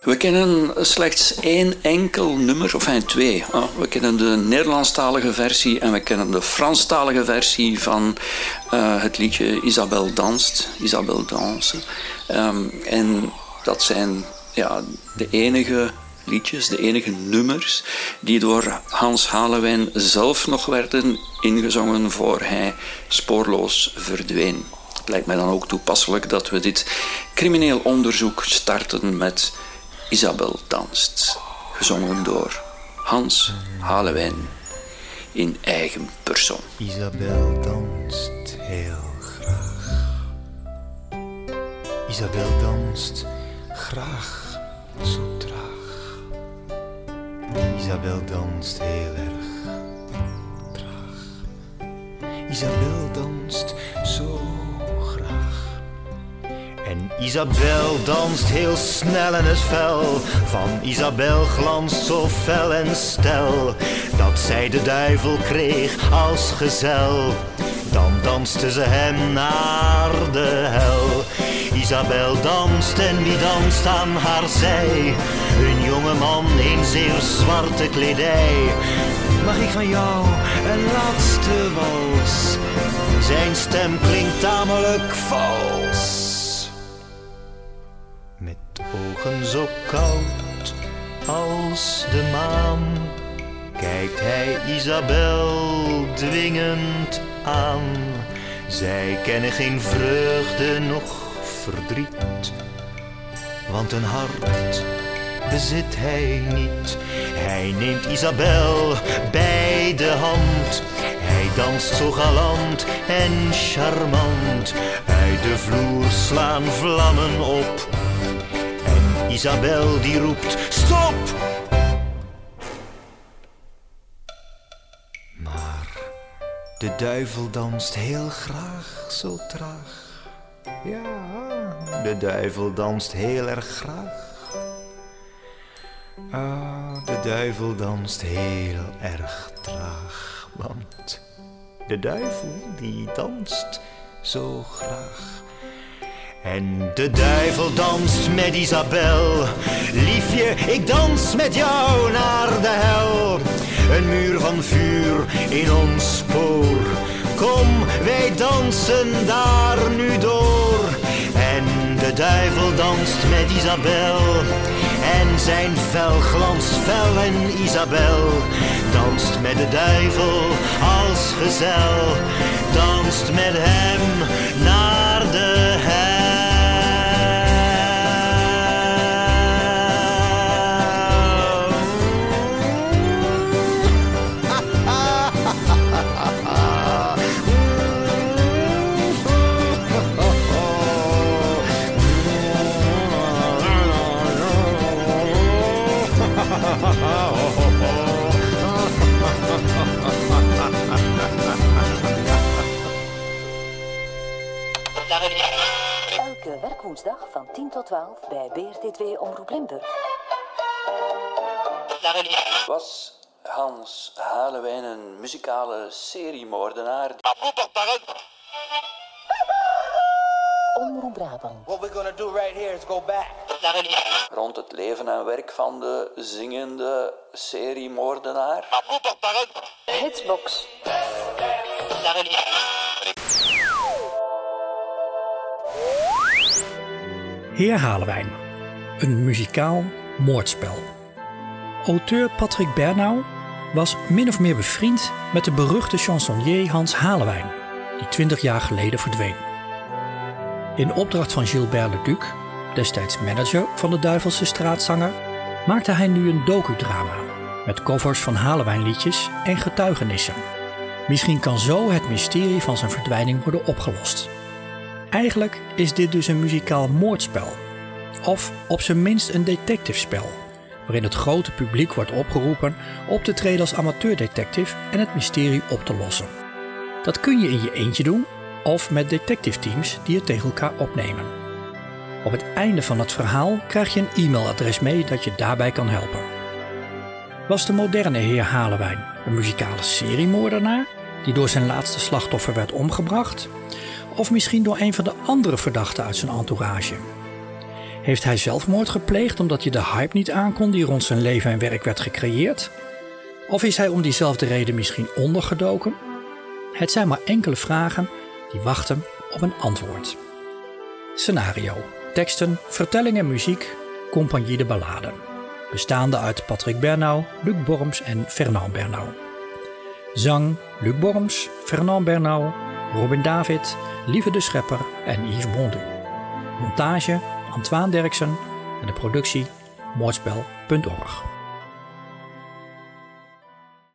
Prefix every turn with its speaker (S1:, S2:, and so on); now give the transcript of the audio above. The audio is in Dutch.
S1: We kennen slechts één enkel nummer, of enfin twee. Ah, we kennen de Nederlandstalige versie en we kennen de Franstalige versie van uh, het liedje Isabel danst, Isabel danse. Um, en dat zijn ja, de enige liedjes, de enige nummers die door Hans Halewijn zelf nog werden ingezongen voor hij spoorloos verdween. Het lijkt mij dan ook toepasselijk dat we dit crimineel onderzoek starten met Isabel danst, gezongen door Hans Halewijn in eigen persoon.
S2: Isabel danst heel graag. Isabel danst graag zo traag. Isabel danst heel erg traag. Isabel danst zo Isabel danst heel snel en het vel van Isabel glanst zo fel en stel dat zij de duivel kreeg als gezel. Dan danste ze hem naar de hel. Isabel danst en wie danst aan haar zij? Een jonge man in zeer zwarte kledij. Mag ik van jou een laatste wals? Zijn stem klinkt tamelijk vals ogen zo koud als de maan, kijkt hij Isabel dwingend aan. Zij kennen geen vreugde noch verdriet, want een hart bezit hij niet. Hij neemt Isabel bij de hand. Hij danst zo galant en charmant. Uit de vloer slaan vlammen op Isabel die roept: Stop! Maar de duivel danst heel graag zo traag. Ja, de duivel danst heel erg graag. Ah, de duivel danst heel erg traag, want de duivel die danst zo graag. En de duivel danst met Isabel. Liefje, ik dans met jou naar de hel. Een muur van vuur in ons spoor. Kom, wij dansen daar nu door. En de duivel danst met Isabel. En zijn vel glanst fel en Isabel danst met de duivel als gezel. Danst met hem
S3: Elke werkwoensdag van 10 tot 12 bij BRT2 Omroep Limburg.
S1: Was Hans Halewijn een muzikale seriemoordenaar?
S3: Omroep Brabant.
S4: What we're gonna do right here is go back.
S1: Rond het leven en werk van de zingende seriemoordenaar?
S3: Hitsbox.
S5: Heer Halewijn. Een muzikaal moordspel. Auteur Patrick Bernau was min of meer bevriend met de beruchte chansonnier Hans Halewijn, die 20 jaar geleden verdween. In opdracht van Gilbert Leduc, destijds manager van de Duivelse straatzanger, maakte hij nu een docudrama met covers van Halewijnliedjes en getuigenissen. Misschien kan zo het mysterie van zijn verdwijning worden opgelost. Eigenlijk is dit dus een muzikaal moordspel. Of op zijn minst een detectivespel, waarin het grote publiek wordt opgeroepen op te treden als amateurdetective en het mysterie op te lossen. Dat kun je in je eentje doen of met detective teams die het tegen elkaar opnemen. Op het einde van het verhaal krijg je een e-mailadres mee dat je daarbij kan helpen. Was de moderne heer Halewijn een muzikale seriemoordenaar die door zijn laatste slachtoffer werd omgebracht? Of misschien door een van de andere verdachten uit zijn entourage? Heeft hij zelfmoord gepleegd omdat je de hype niet aankon die rond zijn leven en werk werd gecreëerd? Of is hij om diezelfde reden misschien ondergedoken? Het zijn maar enkele vragen die wachten op een antwoord. Scenario, teksten, vertelling en muziek, Compagnie de Balladen. Bestaande uit Patrick Bernau, Luc Borms en Fernand Bernau. Zang, Luc Borms, Fernand Bernau, Robin David, Lieve de Schepper en Yves Bondu. Montage, Antoine Derksen en de productie moordspel.org.